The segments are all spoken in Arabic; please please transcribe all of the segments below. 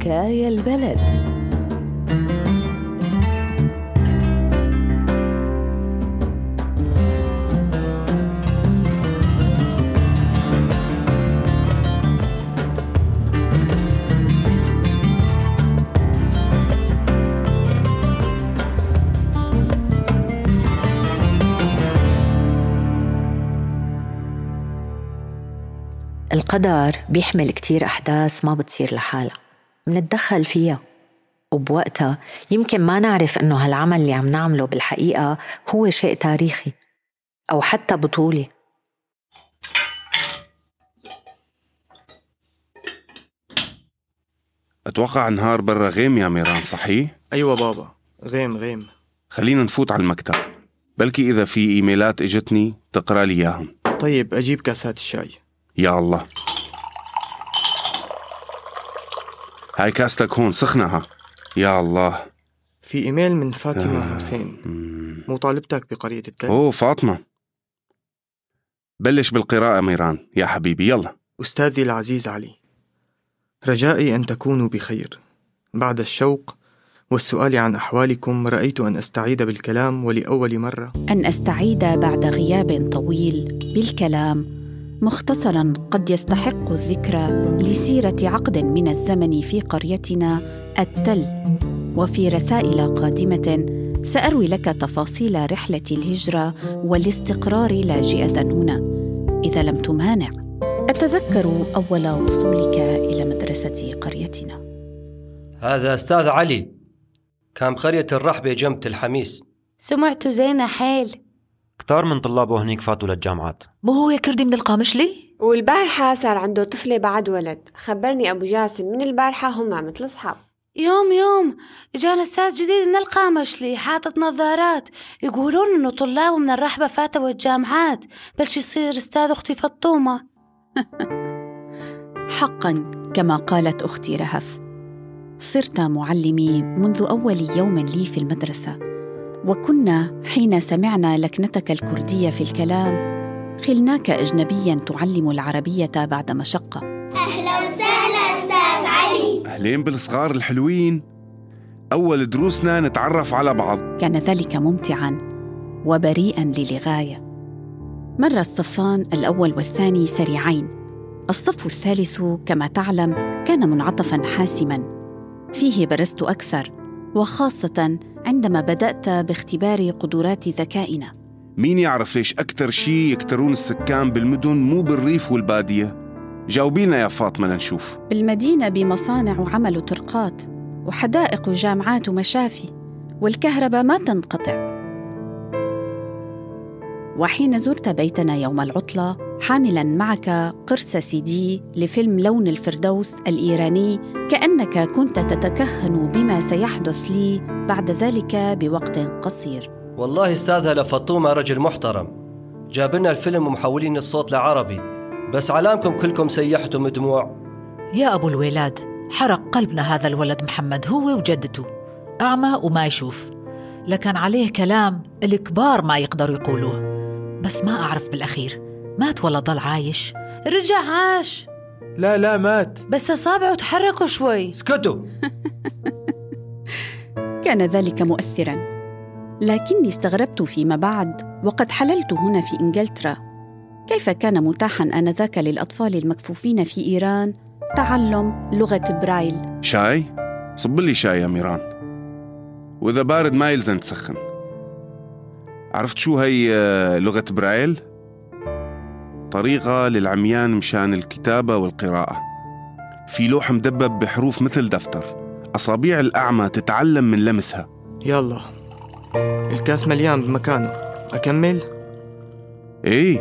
حكاية البلد. القدر بيحمل كتير أحداث ما بتصير لحالها. منتدخل فيها. وبوقتها يمكن ما نعرف إنه هالعمل اللي عم نعمله بالحقيقة هو شيء تاريخي أو حتى بطولي. أتوقع نهار برا غيم يا ميران صحيح؟ أيوة بابا غيم غيم. خلينا نفوت على المكتب. بلكي إذا في إيميلات إجتني تقرأ لي إياهم. طيب أجيب كاسات الشاي. يا الله. هاي كاستك هون سخنة يا الله. في إيميل من فاطمة حسين. مطالبتك بقرية التل؟ أوه فاطمة. بلش بالقراءة ميران. يا حبيبي يلا. أستاذي العزيز علي رجائي أن تكونوا بخير. بعد الشوق والسؤال عن أحوالكم رأيت أن أستعيد بالكلام ولأول مرة. أن أستعيد بعد غياب طويل بالكلام مختصرا قد يستحق الذكر لسيرة عقد من الزمن في قريتنا التل. وفي رسائل قادمة سأروي لك تفاصيل رحلة الهجرة والاستقرار لاجئة هنا. إذا لم تمانع أتذكر أول وصولك إلى مدرسة قريتنا. هذا أستاذ علي كان بقرية الرحبة جنب الحميس؟ سمعته زينة حيل. كتار من طلابه هنيك فاتوا للجامعات. مو هو كردي من القامشلي؟ والبارحة صار عنده طفلة بعد ولد. خبرني أبو جاسم من البارحة هما مثل أصحاب. يوم يوم اجانا أستاذ جديد من القامشلي حاطط نظارات. يقولون إنه طلابه من الرحبة فاتوا الجامعات. بلش يصير أستاذ أختي فطومة. حقا كما قالت أختي رهف. صرت معلمي منذ أول يوم لي في المدرسة. وكنا حين سمعنا لكنتك الكردية في الكلام خلناك اجنبيا تعلم العربية بعد مشقة. أهلا وسهلا أستاذ علي. أهلين بالصغار الحلوين. أول دروسنا نتعرف على بعض. كان ذلك ممتعا وبريئا للغاية. مر الصفان الأول والثاني سريعين. الصف الثالث كما تعلم كان منعطفا حاسما. فيه برزت أكثر وخاصة عندما بدأت باختبار قدرات ذكائنا. مين يعرف ليش أكتر شي يكترون السكان بالمدن مو بالريف والبادية؟ جاوبينا يا فاطمة لنشوف. بالمدينة بمصانع وعمل وطرقات وحدائق وجامعات ومشافي والكهرباء ما تنقطع. وحين زرت بيتنا يوم العطلة حاملا معك قرص سي دي لفيلم لون الفردوس الإيراني كأنك كنت تتكهن بما سيحدث لي بعد ذلك بوقت قصير. والله استاذها لفطومة رجل محترم. جاب لنا الفيلم ومحولين الصوت لعربي. بس علامكم كلكم سيحتم دموع يا أبو الولاد حرق قلبنا هذا الولد محمد هو وجدته. أعمى وما يشوف. لكن عليه كلام الكبار ما يقدروا يقولوه. بس ما أعرف بالأخير. مات ولا ضل عايش؟ رجع عاش. لا لا مات. بس أصابعه تحركوا شوي. اسكتوا. كان ذلك مؤثرا. لكني استغربت فيما بعد وقد حللت هنا في إنجلترا. كيف كان متاحا آنذاك للأطفال المكفوفين في إيران؟ تعلم لغة برايل شاي؟ صب لي شاي يا ميران. وإذا بارد ما يلزم تسخن. عرفت شو هي آه، لغة برايل؟ طريقة للعميان مشان الكتابة والقراءة. في لوح مدبب بحروف مثل دفتر. أصابيع الأعمى تتعلم من لمسها. يلا. الكاس مليان بمكانه. أكمل؟ إيه.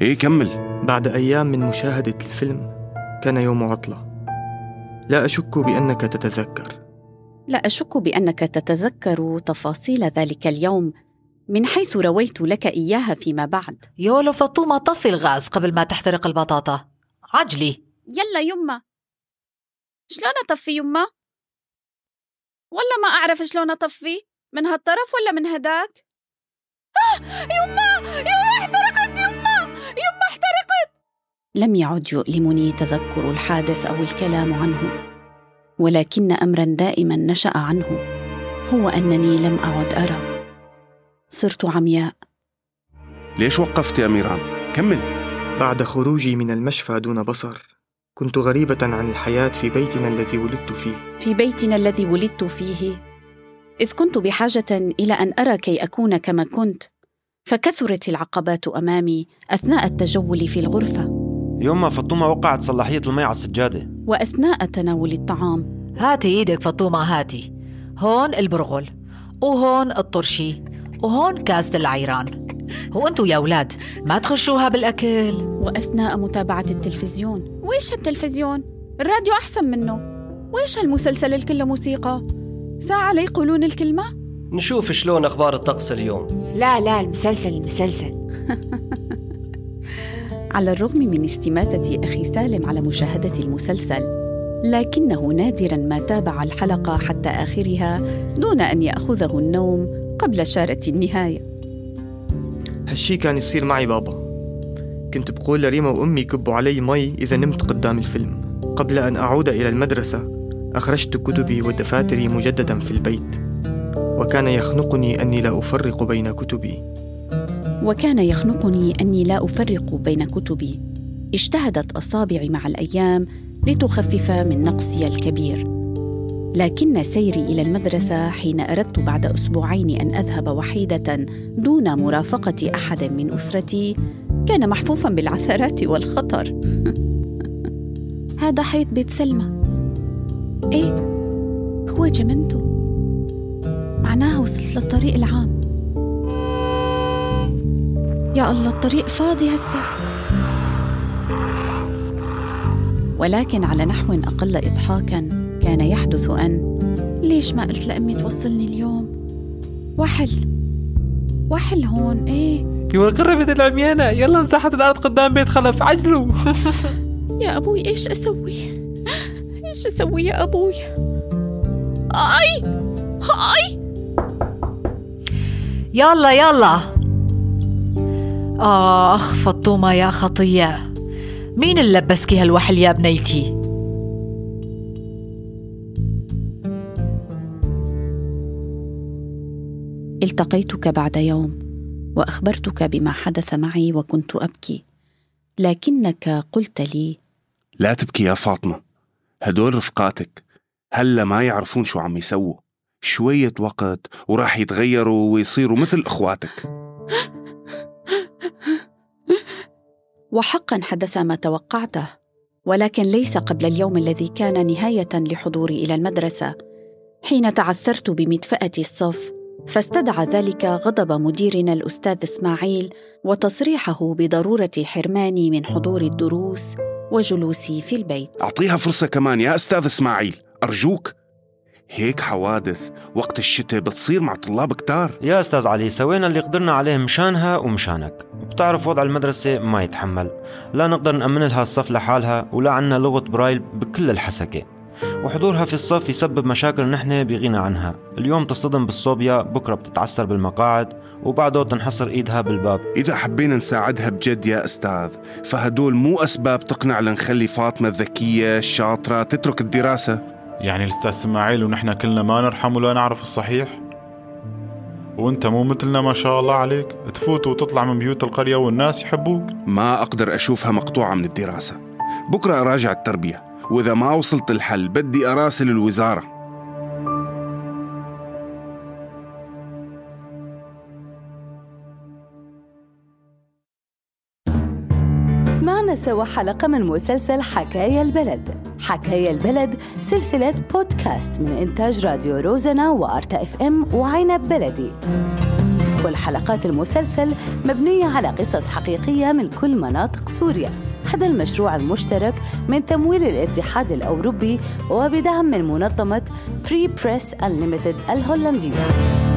إيه كمل. بعد أيام من مشاهدة الفيلم كان يوم عطلة. لا أشك بأنك تتذكر. لا أشك بأنك تتذكر تفاصيل ذلك اليوم. من حيث رويت لك إياها فيما بعد. يا ولو فطومة طفي الغاز قبل ما تحترق البطاطا. عجلي. يلا يما. شلون أطفي يما؟ والله ما أعرف شلون أطفي. من هالطرف ولا من هداك؟ آه يما! يما احترقت يما! يما احترقت! لم يعد يؤلمني تذكر الحادث أو الكلام عنه ولكن امرا دائما نشأ عنه. هو أنني لم أعد أرى. صرت عمياء. ليش وقفت يا ميران؟ كمل. بعد خروجي من المشفى دون بصر كنت غريبة عن الحياة في بيتنا الذي ولدت فيه. في بيتنا الذي ولدت فيه إذ كنت بحاجة إلى أن أرى كي أكون كما كنت فكثرت العقبات أمامي أثناء التجول في الغرفة. يوم ما فطومة وقعت صلاحية المي على السجادة. وأثناء تناول الطعام. هاتي إيدك فطومة هاتي. هون البرغل وهون الطرشي. وهون كاسة العيران. هو انتو يا أولاد ما تخشوها بالأكل. وأثناء متابعة التلفزيون. ويش هالتلفزيون؟ الراديو أحسن منه. ويش هالمسلسل الكله موسيقى؟ ساعة ليقولون الكلمة؟ نشوف شلون أخبار الطقس اليوم. لا لا المسلسل المسلسل. على الرغم من استماتة أخي سالم على مشاهدة المسلسل لكنه نادرا ما تابع الحلقة حتى آخرها دون أن يأخذه النوم قبل شارة النهاية. هالشي كان يصير معي بابا. كنت بقول لريما وأمي كبوا علي مي إذا نمت قدام الفيلم. قبل أن أعود إلى المدرسة أخرجت كتبي ودفاتري مجددا في البيت. وكان يخنقني أني لا أفرق بين كتبي. وكان يخنقني أني لا أفرق بين كتبي. اجتهدت أصابعي مع الأيام لتخفف من نقصي الكبير. لكن سيري إلى المدرسة حين أردت بعد أسبوعين أن أذهب وحيدة دون مرافقة أحد من أسرتي كان محفوفا بالعثرات والخطر. هذا حيط بيت سلمى. إيه؟ هو جمنته. معناها وصلت للطريق العام. يا الله الطريق فاضي هسه. ولكن على نحو أقل إضحاكا كان يحدث أن ليش ما قلت لأمي توصلني اليوم وحل وحل هون إيه يقول قربت العميانة يلا انسحت الأرض قدام بيت خلف عجلوا يا أبوي إيش أسوي؟ إيش أسوي يا أبوي؟ أي أي يلا يلا آخ فطومة يا خطية مين اللي لبسكي هالوحل يا بنيتي؟ التقيتك بعد يوم وأخبرتك بما حدث معي وكنت أبكي. لكنك قلت لي لا تبكي يا فاطمة. هدول رفقاتك. هلا ما يعرفون شو عم يسووا. شوية وقت وراح يتغيروا ويصيروا مثل إخواتك. وحقا حدث ما توقعته ولكن ليس قبل اليوم الذي كان نهاية لحضوري إلى المدرسة حين تعثرت بمدفاه الصف. فاستدعى ذلك غضب مديرنا الأستاذ إسماعيل وتصريحه بضرورة حرماني من حضور الدروس وجلوسي في البيت. أعطيها فرصة كمان يا أستاذ إسماعيل. أرجوك. هيك حوادث وقت الشتاء بتصير مع طلاب كتار. يا أستاذ علي سوينا اللي قدرنا عليه مشانها ومشانك. بتعرف وضع المدرسة ما يتحمل. لا نقدر نأمن لها الصف لحالها ولا عنا لغة برايل بكل الحسكة. وحضورها في الصف يسبب مشاكل نحن بغنى عنها. اليوم تصطدم بالصوبيا بكرة بتتعثر بالمقاعد وبعده تنحصر إيدها بالباب. إذا حبينا نساعدها بجد يا أستاذ فهدول مو أسباب تقنع لنخلي فاطمة الذكية الشاطرة تترك الدراسة. يعني الأستاذ إسماعيل ونحن كلنا ما نرحم ولا نعرف الصحيح؟ وأنت مو مثلنا ما شاء الله عليك؟ تفوت وتطلع من بيوت القرية والناس يحبوك؟ ما أقدر أشوفها مقطوعة من الدراسة. بكرة أراجع التربية. وإذا ما وصلت الحل بدي أراسل الوزارة. سمعنا سوا حلقة من مسلسل حكاية البلد. حكاية البلد سلسلة بودكاست من إنتاج راديو روزنا وأرتا إف إم وعنب بلدي. كل حلقات المسلسل مبنية على قصص حقيقية من كل مناطق سوريا. هذا المشروع المشترك من تمويل الاتحاد الأوروبي وبدعم من منظمة Free Press Unlimited الهولندية.